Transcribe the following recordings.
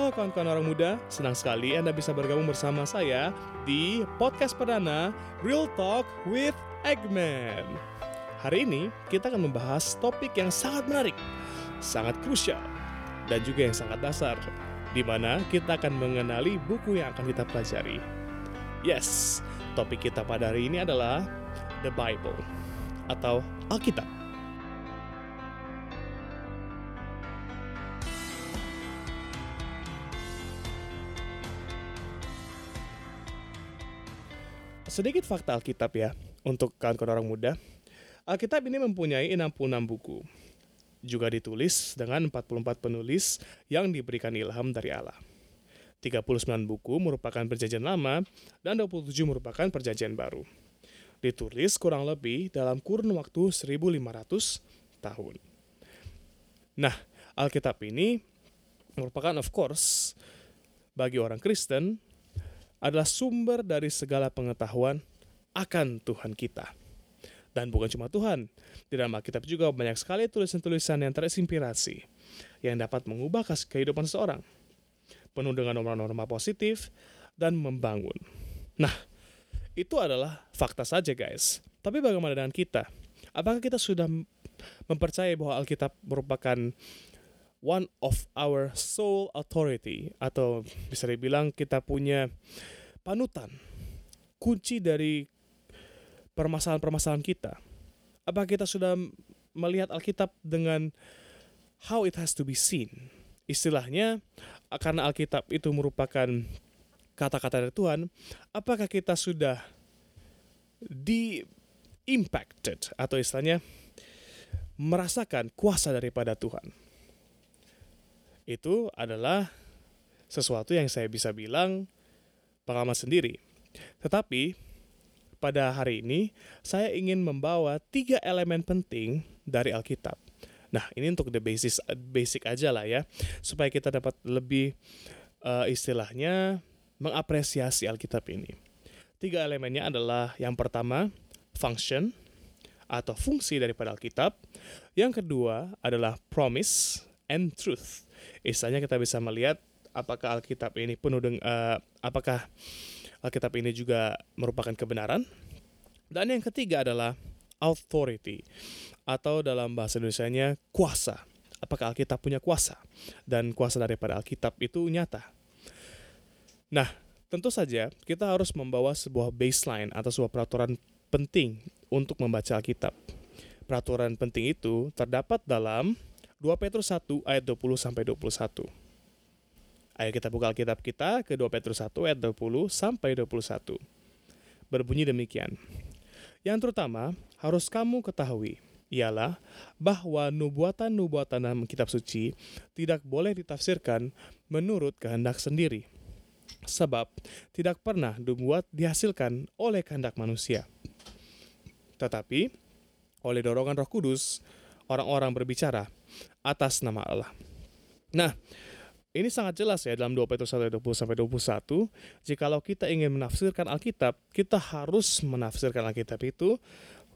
Halo kawan-kawan orang muda, senang sekali Anda bisa bergabung bersama saya di podcast perdana Real Talk with Eggman. Hari ini kita akan membahas topik yang sangat menarik, sangat krusial, dan juga yang sangat dasar, di mana kita akan mengenali buku yang akan kita pelajari. Yes, topik kita pada hari ini adalah The Bible atau Alkitab. Sedikit fakta Alkitab ya, untuk kawan-kawan orang muda. Alkitab ini mempunyai 66 buku. Juga ditulis dengan 44 penulis yang diberikan ilham dari Allah. 39 buku merupakan perjanjian lama dan 27 merupakan perjanjian baru. Ditulis kurang lebih dalam kurun waktu 1500 tahun. Nah, Alkitab ini merupakan of course bagi orang Kristen adalah sumber dari segala pengetahuan akan Tuhan kita. Dan bukan cuma Tuhan, di dalam Alkitab juga banyak sekali tulisan-tulisan yang terinspirasi yang dapat mengubah kehidupan seseorang. Penuh dengan norma-norma positif dan membangun. Nah, itu adalah fakta saja guys. Tapi bagaimana dengan kita? Apakah kita sudah mempercayai bahwa Alkitab merupakan one of our soul authority atau bisa dibilang kita punya panutan kunci dari permasalahan-permasalahan kita. Apa kita sudah melihat Alkitab dengan how it has to be seen? Istilahnya, karena Alkitab itu merupakan kata-kata dari Tuhan, apakah kita sudah di impacted atau istilahnya merasakan kuasa daripada Tuhan? Itu adalah sesuatu yang saya bisa bilang pengalaman sendiri. Tetapi pada hari ini saya ingin membawa tiga elemen penting dari Alkitab. Nah, ini untuk the basis basic aja lah ya, supaya kita dapat lebih uh, istilahnya mengapresiasi Alkitab ini. Tiga elemennya adalah yang pertama function atau fungsi daripada Alkitab. Yang kedua adalah promise and truth. Istilahnya kita bisa melihat apakah Alkitab ini penuh dengan uh, apakah Alkitab ini juga merupakan kebenaran. Dan yang ketiga adalah authority atau dalam bahasa Indonesia-nya kuasa. Apakah Alkitab punya kuasa? Dan kuasa daripada Alkitab itu nyata. Nah, tentu saja kita harus membawa sebuah baseline atau sebuah peraturan penting untuk membaca Alkitab. Peraturan penting itu terdapat dalam 2 Petrus 1 ayat 20 sampai 21. Ayo kita buka Alkitab kita ke 2 Petrus 1 ayat 20 sampai 21. Berbunyi demikian. Yang terutama harus kamu ketahui ialah bahwa nubuatan-nubuatan dalam kitab suci tidak boleh ditafsirkan menurut kehendak sendiri. Sebab tidak pernah dibuat dihasilkan oleh kehendak manusia. Tetapi oleh dorongan Roh Kudus orang-orang berbicara atas nama Allah. Nah, ini sangat jelas ya dalam 2 Petrus 1 20 sampai 21. Jikalau kita ingin menafsirkan Alkitab, kita harus menafsirkan Alkitab itu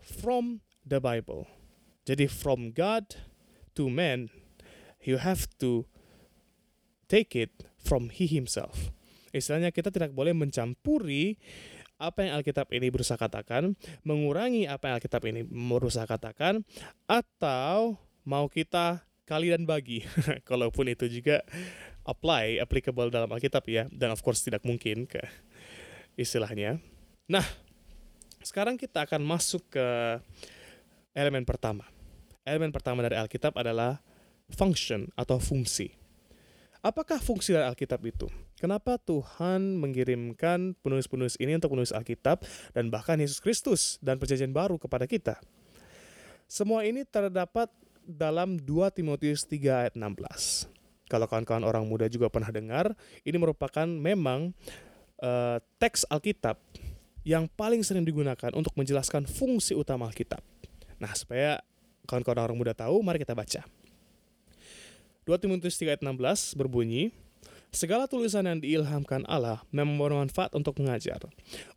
from the Bible. Jadi from God to man, you have to take it from he himself. Istilahnya kita tidak boleh mencampuri apa yang Alkitab ini berusaha katakan, mengurangi apa yang Alkitab ini berusaha katakan, atau mau kita kali dan bagi. Kalaupun itu juga apply, applicable dalam Alkitab ya. Dan of course tidak mungkin ke istilahnya. Nah, sekarang kita akan masuk ke elemen pertama. Elemen pertama dari Alkitab adalah function atau fungsi. Apakah fungsi dari Alkitab itu? Kenapa Tuhan mengirimkan penulis-penulis ini untuk menulis Alkitab dan bahkan Yesus Kristus dan perjanjian baru kepada kita? Semua ini terdapat dalam 2 Timotius 3 ayat 16. Kalau kawan-kawan orang muda juga pernah dengar, ini merupakan memang uh, teks Alkitab yang paling sering digunakan untuk menjelaskan fungsi utama Alkitab. Nah, supaya kawan-kawan orang muda tahu, mari kita baca. 2 Timotius 3 ayat 16 berbunyi, Segala tulisan yang diilhamkan Allah memang bermanfaat untuk mengajar,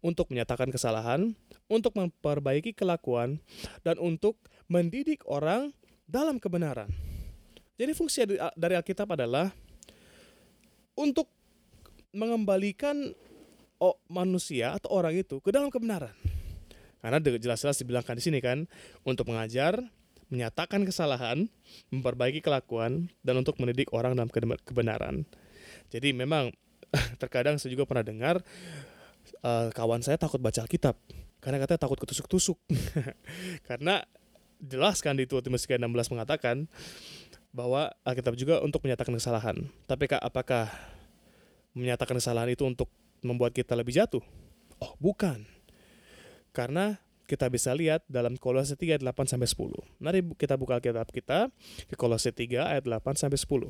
untuk menyatakan kesalahan, untuk memperbaiki kelakuan, dan untuk mendidik orang dalam kebenaran. Jadi fungsi dari Alkitab adalah untuk mengembalikan manusia atau orang itu ke dalam kebenaran. Karena jelas-jelas dibilangkan di sini kan untuk mengajar, menyatakan kesalahan, memperbaiki kelakuan dan untuk mendidik orang dalam kebenaran. Jadi memang terkadang saya juga pernah dengar uh, kawan saya takut baca Alkitab karena katanya takut ketusuk-tusuk. karena jelas kan di 2 Timotius 16 mengatakan bahwa Alkitab juga untuk menyatakan kesalahan. Tapi apakah menyatakan kesalahan itu untuk membuat kita lebih jatuh? Oh, bukan. Karena kita bisa lihat dalam Kolose 3 ayat 8 sampai 10. Mari kita buka Alkitab kita ke Kolose 3 ayat 8 sampai 10.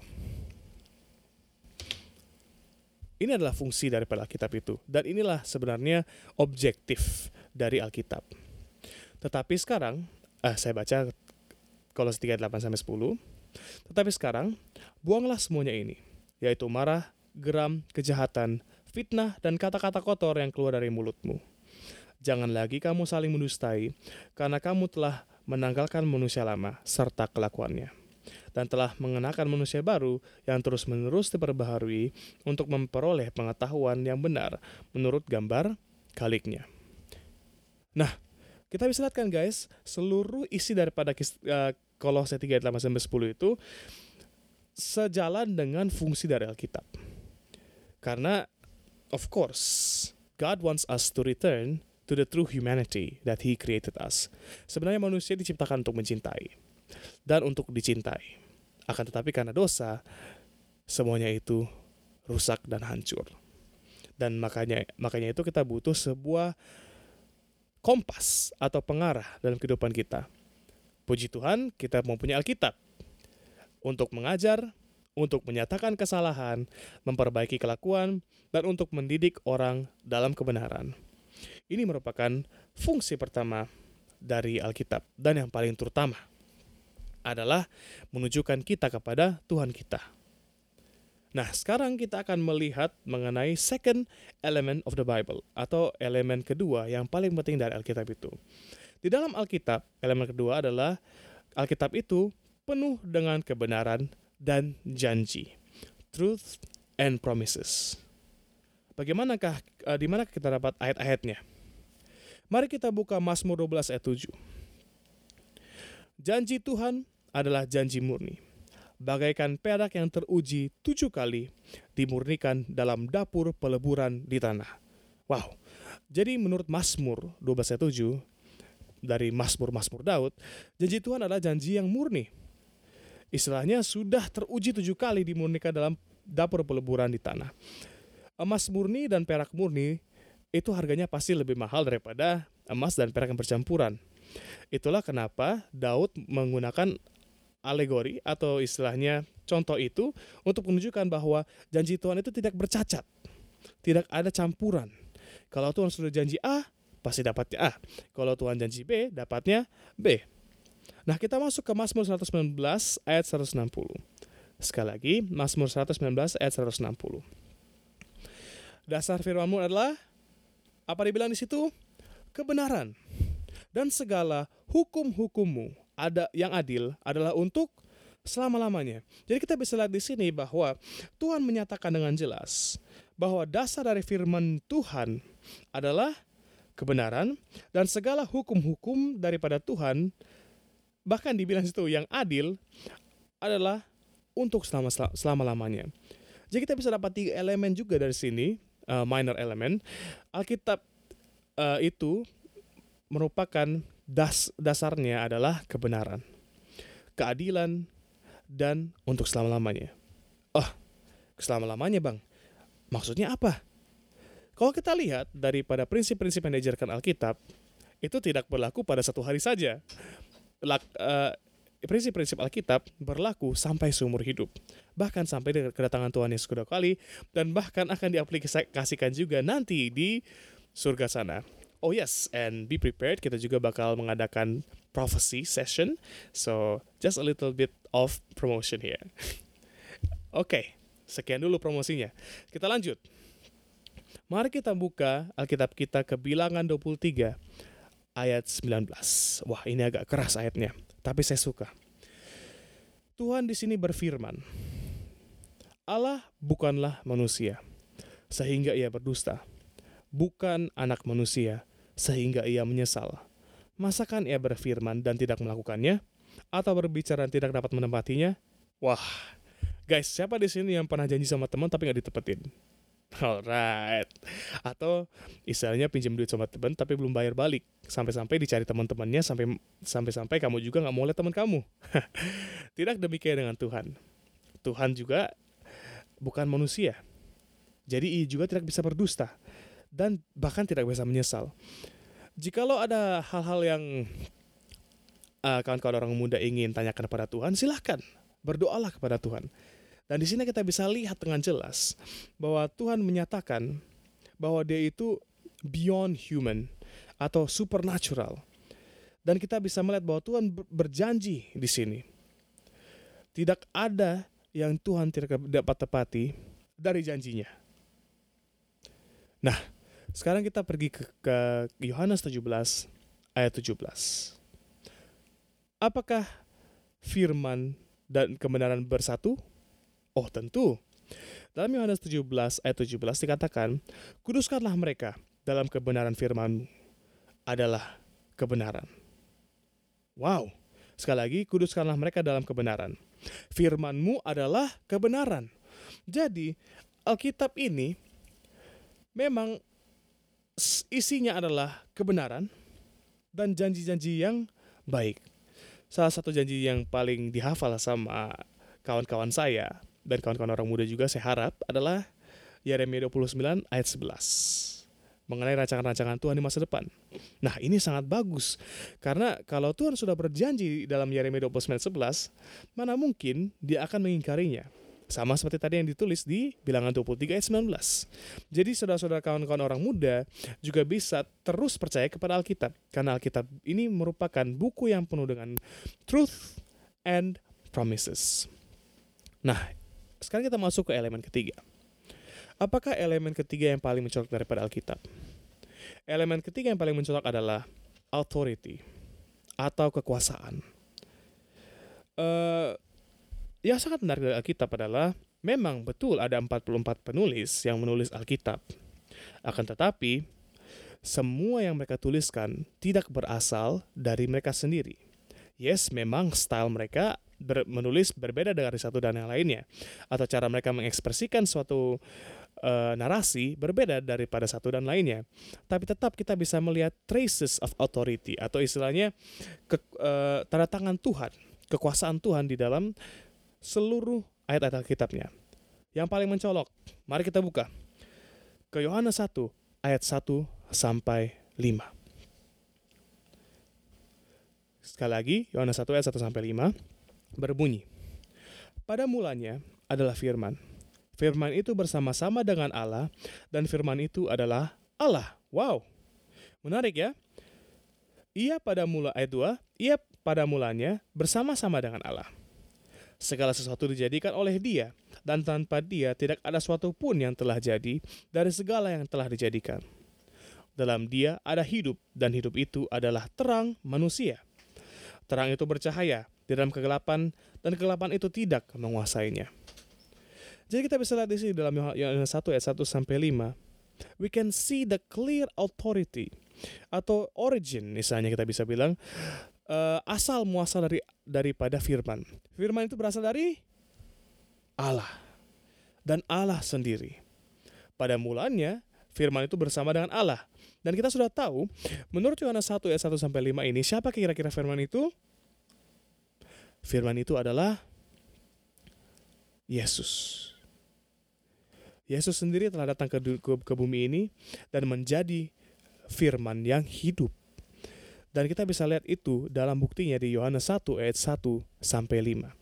Ini adalah fungsi daripada Alkitab itu dan inilah sebenarnya objektif dari Alkitab. Tetapi sekarang, eh, saya baca Kolose 3 ayat 8 sampai 10. Tetapi sekarang, buanglah semuanya ini, yaitu marah, geram, kejahatan, fitnah, dan kata-kata kotor yang keluar dari mulutmu. Jangan lagi kamu saling mendustai, karena kamu telah menanggalkan manusia lama serta kelakuannya, dan telah mengenakan manusia baru yang terus-menerus diperbaharui untuk memperoleh pengetahuan yang benar menurut gambar kaliknya. Nah, kita bisa lihat kan guys, seluruh isi daripada uh, Kolose 3 ayat 8 sampai 10 itu sejalan dengan fungsi dari Alkitab. Karena of course God wants us to return to the true humanity that he created us. Sebenarnya manusia diciptakan untuk mencintai dan untuk dicintai. Akan tetapi karena dosa semuanya itu rusak dan hancur. Dan makanya makanya itu kita butuh sebuah kompas atau pengarah dalam kehidupan kita Puji Tuhan, kita mempunyai Alkitab untuk mengajar, untuk menyatakan kesalahan, memperbaiki kelakuan, dan untuk mendidik orang dalam kebenaran. Ini merupakan fungsi pertama dari Alkitab, dan yang paling terutama adalah menunjukkan kita kepada Tuhan kita. Nah, sekarang kita akan melihat mengenai second element of the Bible, atau elemen kedua yang paling penting dari Alkitab itu. Di dalam Alkitab, elemen kedua adalah Alkitab itu penuh dengan kebenaran dan janji. Truth and promises. Bagaimanakah uh, di mana kita dapat ayat-ayatnya? Mari kita buka Mazmur 12 ayat 7. Janji Tuhan adalah janji murni. Bagaikan perak yang teruji tujuh kali dimurnikan dalam dapur peleburan di tanah. Wow. Jadi menurut Mazmur 12 ayat 7, dari Mazmur-Mazmur Daud, janji Tuhan adalah janji yang murni. Istilahnya sudah teruji tujuh kali dimurnikan dalam dapur peleburan di tanah. Emas murni dan perak murni itu harganya pasti lebih mahal daripada emas dan perak yang bercampuran. Itulah kenapa Daud menggunakan alegori atau istilahnya contoh itu untuk menunjukkan bahwa janji Tuhan itu tidak bercacat, tidak ada campuran. Kalau Tuhan sudah janji A, pasti dapatnya A. Kalau Tuhan janji B, dapatnya B. Nah, kita masuk ke Mazmur 119 ayat 160. Sekali lagi, Mazmur 119 ayat 160. Dasar firmanmu adalah apa dibilang di situ? Kebenaran. Dan segala hukum-hukummu ada yang adil adalah untuk selama-lamanya. Jadi kita bisa lihat di sini bahwa Tuhan menyatakan dengan jelas bahwa dasar dari firman Tuhan adalah kebenaran dan segala hukum-hukum daripada Tuhan bahkan dibilang situ yang adil adalah untuk selama selama lamanya. Jadi kita bisa dapat tiga elemen juga dari sini uh, minor element. Alkitab uh, itu merupakan das dasarnya adalah kebenaran, keadilan dan untuk selama lamanya. Oh, selama lamanya bang. Maksudnya apa? Kalau kita lihat daripada prinsip-prinsip yang diajarkan Alkitab, itu tidak berlaku pada satu hari saja. Eh, prinsip-prinsip Alkitab berlaku sampai seumur hidup, bahkan sampai kedatangan Tuhan Yesus kedua kali, dan bahkan akan diaplikasikan juga nanti di surga sana. Oh yes, and be prepared, kita juga bakal mengadakan prophecy session, so just a little bit of promotion here. Oke, okay, sekian dulu promosinya. Kita lanjut. Mari kita buka Alkitab kita ke bilangan 23 ayat 19. Wah, ini agak keras ayatnya, tapi saya suka. Tuhan di sini berfirman, Allah bukanlah manusia, sehingga ia berdusta. Bukan anak manusia, sehingga ia menyesal. Masakan ia berfirman dan tidak melakukannya? Atau berbicara dan tidak dapat menempatinya? Wah, guys, siapa di sini yang pernah janji sama teman tapi nggak ditepetin? Alright. Atau istilahnya pinjam duit sama teman tapi belum bayar balik. Sampai-sampai dicari teman-temannya sampai sampai-sampai kamu juga nggak mau lihat teman kamu. Tidak demikian dengan Tuhan. Tuhan juga bukan manusia. Jadi ia juga tidak bisa berdusta dan bahkan tidak bisa menyesal. Jikalau ada hal-hal yang uh, kawan-kawan orang muda ingin tanyakan kepada Tuhan, silahkan berdoalah kepada Tuhan. Dan di sini kita bisa lihat dengan jelas bahwa Tuhan menyatakan bahwa dia itu beyond human atau supernatural. Dan kita bisa melihat bahwa Tuhan berjanji di sini. Tidak ada yang Tuhan tidak dapat tepati dari janjinya. Nah, sekarang kita pergi ke, Yohanes 17 ayat 17. Apakah firman dan kebenaran bersatu? Oh tentu. Dalam Yohanes 17 ayat 17 dikatakan, Kuduskanlah mereka dalam kebenaran firman adalah kebenaran. Wow, sekali lagi kuduskanlah mereka dalam kebenaran. Firmanmu adalah kebenaran. Jadi Alkitab ini memang isinya adalah kebenaran dan janji-janji yang baik. Salah satu janji yang paling dihafal sama kawan-kawan saya dan kawan-kawan orang muda juga saya harap adalah Yeremia 29 ayat 11 mengenai rancangan-rancangan Tuhan di masa depan. Nah, ini sangat bagus karena kalau Tuhan sudah berjanji dalam Yeremia 29 11, mana mungkin dia akan mengingkarinya. Sama seperti tadi yang ditulis di bilangan 23 ayat 19. Jadi saudara-saudara kawan-kawan orang muda juga bisa terus percaya kepada Alkitab. Karena Alkitab ini merupakan buku yang penuh dengan truth and promises. Nah, sekarang kita masuk ke elemen ketiga. Apakah elemen ketiga yang paling mencolok daripada Alkitab? Elemen ketiga yang paling mencolok adalah authority atau kekuasaan. Uh, yang sangat menarik dari Alkitab adalah memang betul ada 44 penulis yang menulis Alkitab. Akan tetapi, semua yang mereka tuliskan tidak berasal dari mereka sendiri. Yes, memang style mereka ber, menulis berbeda dari satu dan yang lainnya atau cara mereka mengekspresikan suatu uh, narasi berbeda daripada satu dan lainnya tapi tetap kita bisa melihat traces of authority atau istilahnya ke, uh, tanda tangan Tuhan kekuasaan Tuhan di dalam seluruh ayat-ayat Alkitabnya yang paling mencolok mari kita buka ke Yohanes 1 ayat 1 sampai 5 Sekali lagi, Yohanes 1 ayat 1 sampai 5 berbunyi, Pada mulanya adalah firman. Firman itu bersama-sama dengan Allah, dan firman itu adalah Allah. Wow, menarik ya. Ia pada mula ayat 2, ia pada mulanya bersama-sama dengan Allah. Segala sesuatu dijadikan oleh dia, dan tanpa dia tidak ada suatu pun yang telah jadi dari segala yang telah dijadikan. Dalam dia ada hidup, dan hidup itu adalah terang manusia. Terang itu bercahaya di dalam kegelapan dan kegelapan itu tidak menguasainya. Jadi kita bisa lihat di sini dalam Yohanes 1 ayat 1 sampai 5. We can see the clear authority atau origin misalnya kita bisa bilang uh, asal muasal dari daripada firman. Firman itu berasal dari Allah dan Allah sendiri. Pada mulanya firman itu bersama dengan Allah. Dan kita sudah tahu menurut Yohanes 1 ayat 1 sampai 5 ini siapa kira-kira firman itu? Firman itu adalah Yesus. Yesus sendiri telah datang ke, ke, ke bumi ini dan menjadi firman yang hidup. Dan kita bisa lihat itu dalam buktinya di Yohanes 1 ayat 1 sampai 5.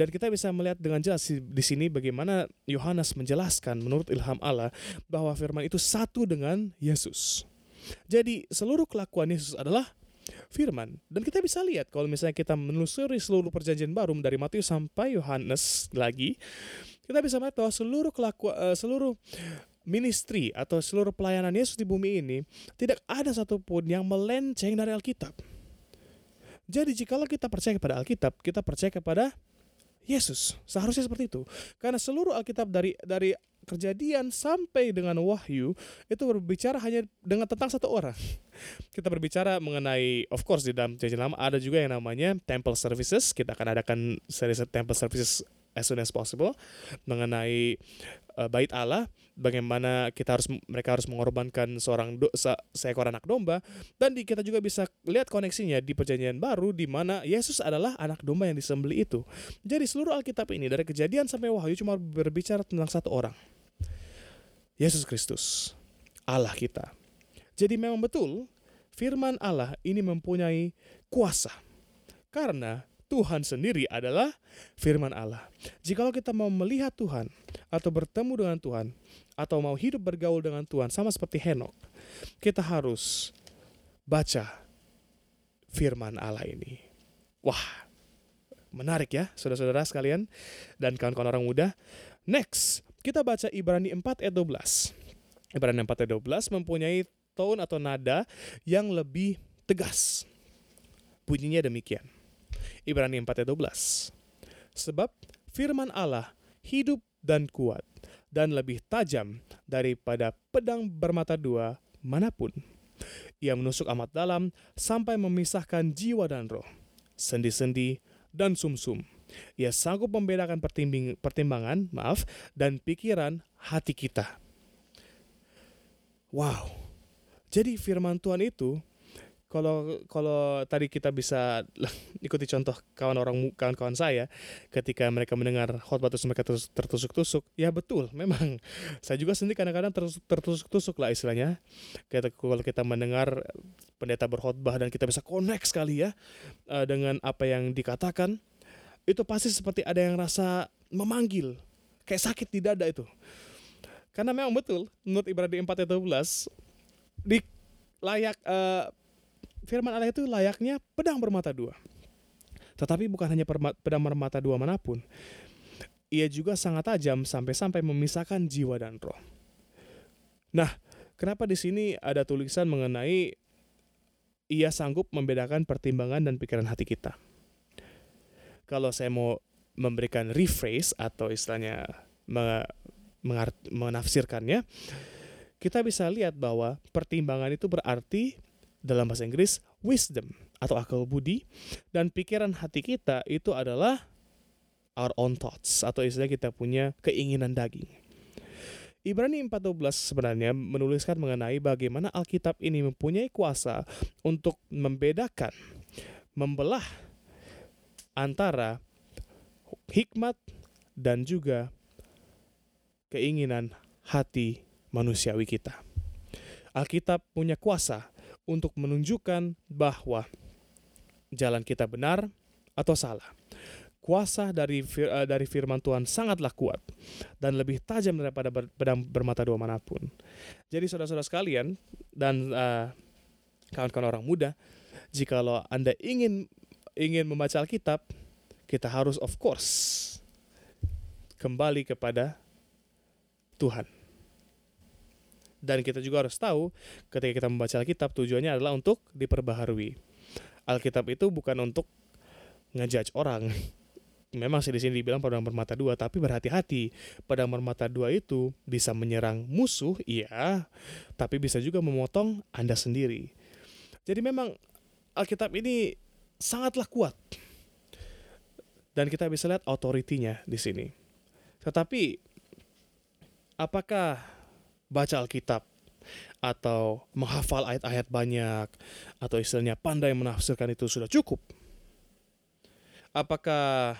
Dan kita bisa melihat dengan jelas di sini bagaimana Yohanes menjelaskan menurut ilham Allah bahwa firman itu satu dengan Yesus. Jadi seluruh kelakuan Yesus adalah firman. Dan kita bisa lihat kalau misalnya kita menelusuri seluruh perjanjian baru dari Matius sampai Yohanes lagi, kita bisa melihat bahwa seluruh kelakuan uh, seluruh ministry atau seluruh pelayanan Yesus di bumi ini tidak ada satupun yang melenceng dari Alkitab. Jadi jikalau kita percaya kepada Alkitab, kita percaya kepada Yesus. Seharusnya seperti itu. Karena seluruh Alkitab dari dari kejadian sampai dengan wahyu itu berbicara hanya dengan tentang satu orang. Kita berbicara mengenai of course di dalam janji lama ada juga yang namanya temple services. Kita akan adakan seri temple services as soon as possible mengenai uh, bait Allah bagaimana kita harus mereka harus mengorbankan seorang do, se, seekor anak domba dan di, kita juga bisa lihat koneksinya di perjanjian baru di mana Yesus adalah anak domba yang disembeli itu. Jadi seluruh Alkitab ini dari kejadian sampai wahyu cuma berbicara tentang satu orang. Yesus Kristus, Allah kita. Jadi memang betul firman Allah ini mempunyai kuasa. Karena Tuhan sendiri adalah firman Allah. Jikalau kita mau melihat Tuhan atau bertemu dengan Tuhan atau mau hidup bergaul dengan Tuhan sama seperti Henok, kita harus baca firman Allah ini. Wah, menarik ya saudara-saudara sekalian dan kawan-kawan orang muda. Next, kita baca Ibrani 4 ayat 12. Ibrani 4 ayat 12 mempunyai tone atau nada yang lebih tegas. Bunyinya demikian. Ibrani 4 ayat 12. Sebab firman Allah hidup dan kuat dan lebih tajam daripada pedang bermata dua mana pun. Ia menusuk amat dalam sampai memisahkan jiwa dan roh, sendi-sendi dan sumsum. Ia sanggup membedakan pertimbangan, maaf, dan pikiran hati kita. Wow. Jadi firman Tuhan itu kalau kalau tadi kita bisa ikuti contoh kawan orang kawan-kawan saya ketika mereka mendengar khotbah terus mereka terus tertusuk-tusuk ya betul memang. Saya juga sendiri kadang-kadang tertusuk-tusuk lah istilahnya. Kita kalau kita mendengar pendeta berkhotbah dan kita bisa connect sekali ya uh, dengan apa yang dikatakan itu pasti seperti ada yang rasa memanggil kayak sakit di dada itu. Karena memang betul menurut Ibrani 4 ayat 12 di layak uh, firman Allah itu layaknya pedang bermata dua. Tetapi bukan hanya pedang bermata dua mana pun. Ia juga sangat tajam sampai-sampai memisahkan jiwa dan roh. Nah, kenapa di sini ada tulisan mengenai ia sanggup membedakan pertimbangan dan pikiran hati kita? Kalau saya mau memberikan rephrase atau istilahnya menafsirkannya, kita bisa lihat bahwa pertimbangan itu berarti dalam bahasa Inggris wisdom atau akal budi dan pikiran hati kita itu adalah our own thoughts atau istilah kita punya keinginan daging. Ibrani 14 sebenarnya menuliskan mengenai bagaimana Alkitab ini mempunyai kuasa untuk membedakan, membelah antara hikmat dan juga keinginan hati manusiawi kita. Alkitab punya kuasa untuk menunjukkan bahwa jalan kita benar atau salah. Kuasa dari uh, dari firman Tuhan sangatlah kuat dan lebih tajam daripada pedang bermata dua mana pun. Jadi saudara-saudara sekalian dan uh, kawan-kawan orang muda, jikalau Anda ingin ingin membaca Alkitab, kita harus of course kembali kepada Tuhan dan kita juga harus tahu ketika kita membaca Alkitab tujuannya adalah untuk diperbaharui. Alkitab itu bukan untuk ngejudge orang. Memang sih di sini dibilang pedang bermata dua, tapi berhati-hati. Pedang bermata dua itu bisa menyerang musuh, iya, tapi bisa juga memotong Anda sendiri. Jadi memang Alkitab ini sangatlah kuat. Dan kita bisa lihat otoritinya di sini. Tetapi apakah baca Alkitab atau menghafal ayat-ayat banyak atau istilahnya pandai menafsirkan itu sudah cukup? Apakah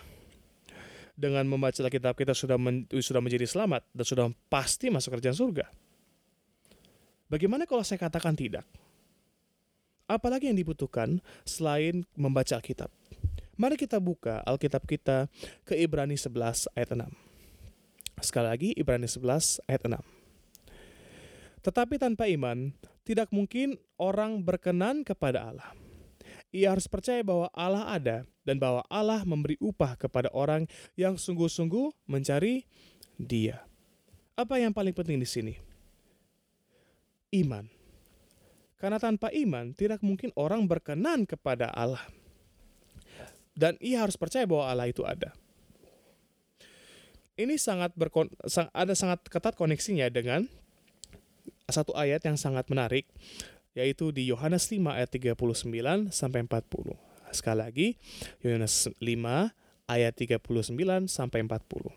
dengan membaca Alkitab kita sudah men, sudah menjadi selamat dan sudah pasti masuk kerjaan surga? Bagaimana kalau saya katakan tidak? Apalagi yang dibutuhkan selain membaca Alkitab? Mari kita buka Alkitab kita ke Ibrani 11 ayat 6. Sekali lagi Ibrani 11 ayat 6. Tetapi tanpa iman, tidak mungkin orang berkenan kepada Allah. Ia harus percaya bahwa Allah ada dan bahwa Allah memberi upah kepada orang yang sungguh-sungguh mencari Dia. Apa yang paling penting di sini? Iman. Karena tanpa iman, tidak mungkin orang berkenan kepada Allah. Dan ia harus percaya bahwa Allah itu ada. ini sangat berkon ada sangat ketat koneksinya dengan satu ayat yang sangat menarik yaitu di Yohanes 5 ayat 39 sampai 40. Sekali lagi, Yohanes 5 ayat 39 sampai 40.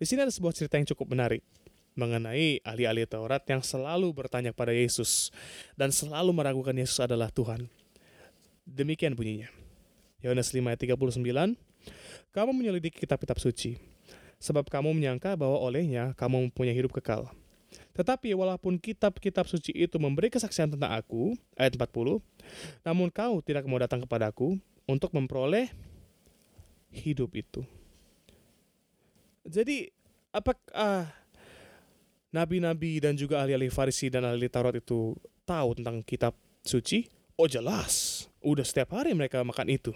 Di sini ada sebuah cerita yang cukup menarik mengenai ahli-ahli Taurat yang selalu bertanya kepada Yesus dan selalu meragukan Yesus adalah Tuhan. Demikian bunyinya. Yohanes 5 ayat 39, Kamu menyelidiki kitab-kitab suci, sebab kamu menyangka bahwa olehnya kamu mempunyai hidup kekal. Tetapi walaupun kitab-kitab suci itu memberi kesaksian tentang aku, ayat 40, namun kau tidak mau datang kepadaku untuk memperoleh hidup itu. Jadi, apakah nabi-nabi dan juga ahli-ahli Farisi dan ahli Taurat itu tahu tentang kitab suci? Oh jelas, udah setiap hari mereka makan itu.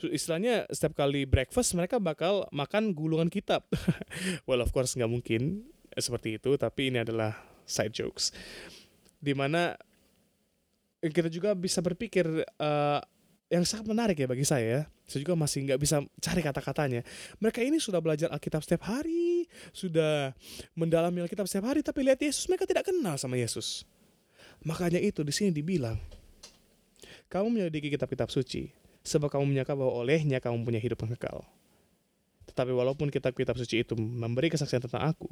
Istilahnya setiap kali breakfast mereka bakal makan gulungan kitab. well of course nggak mungkin seperti itu, tapi ini adalah side jokes. Di mana kita juga bisa berpikir uh, yang sangat menarik ya bagi saya. Saya juga masih nggak bisa cari kata-katanya. Mereka ini sudah belajar Alkitab setiap hari, sudah mendalami Alkitab setiap hari, tapi lihat Yesus mereka tidak kenal sama Yesus. Makanya itu di sini dibilang, kamu menyelidiki kitab-kitab suci, sebab kamu menyangka bahwa olehnya kamu punya hidup yang kekal. Tetapi walaupun kitab-kitab suci itu memberi kesaksian tentang aku,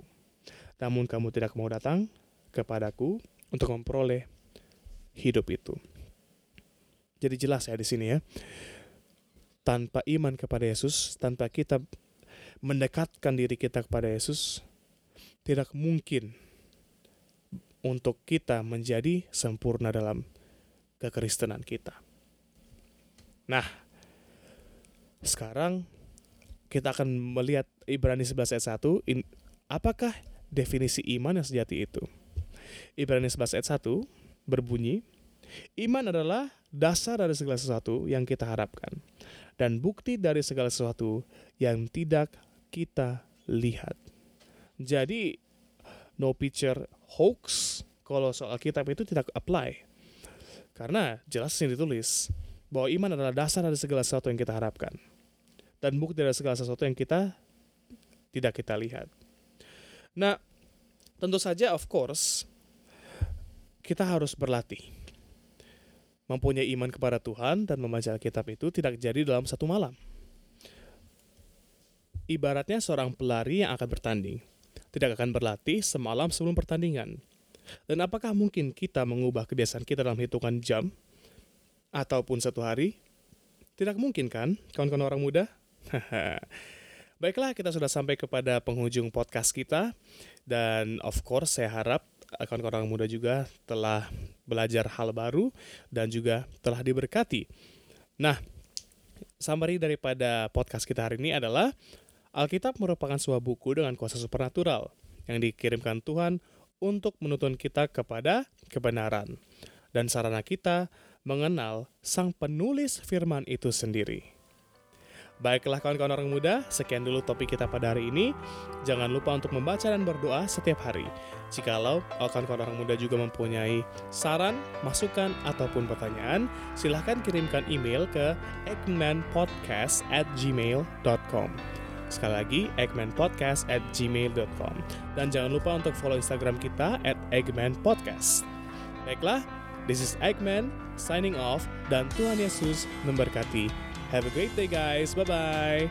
namun kamu tidak mau datang kepadaku untuk memperoleh hidup itu. Jadi jelas ya di sini ya. Tanpa iman kepada Yesus, tanpa kita mendekatkan diri kita kepada Yesus, tidak mungkin untuk kita menjadi sempurna dalam kekristenan kita. Nah, sekarang kita akan melihat Ibrani 11 ayat 1, in, apakah definisi iman yang sejati itu? Ibrani 11 ayat 1 berbunyi, Iman adalah dasar dari segala sesuatu yang kita harapkan, dan bukti dari segala sesuatu yang tidak kita lihat. Jadi, no picture hoax kalau soal kitab itu tidak apply karena jelas sini ditulis bahwa iman adalah dasar dari segala sesuatu yang kita harapkan. Dan bukti dari segala sesuatu yang kita tidak kita lihat. Nah, tentu saja of course kita harus berlatih. Mempunyai iman kepada Tuhan dan membaca Alkitab itu tidak jadi dalam satu malam. Ibaratnya seorang pelari yang akan bertanding. Tidak akan berlatih semalam sebelum pertandingan dan apakah mungkin kita mengubah kebiasaan kita dalam hitungan jam ataupun satu hari? Tidak mungkin kan, kawan-kawan orang muda? Baiklah, kita sudah sampai kepada penghujung podcast kita. Dan of course, saya harap kawan-kawan muda juga telah belajar hal baru dan juga telah diberkati. Nah, summary daripada podcast kita hari ini adalah Alkitab merupakan sebuah buku dengan kuasa supernatural yang dikirimkan Tuhan untuk menuntun kita kepada kebenaran dan sarana kita mengenal sang penulis firman itu sendiri. Baiklah kawan-kawan orang muda, sekian dulu topik kita pada hari ini. Jangan lupa untuk membaca dan berdoa setiap hari. Jikalau kawan-kawan orang muda juga mempunyai saran, masukan, ataupun pertanyaan, silahkan kirimkan email ke eggmanpodcast at gmail.com. Sekali lagi, eggmanpodcast at gmail.com. Dan jangan lupa untuk follow Instagram kita at eggmanpodcast. Baiklah, this is Eggman signing off dan Tuhan Yesus memberkati. Have a great day guys. Bye-bye.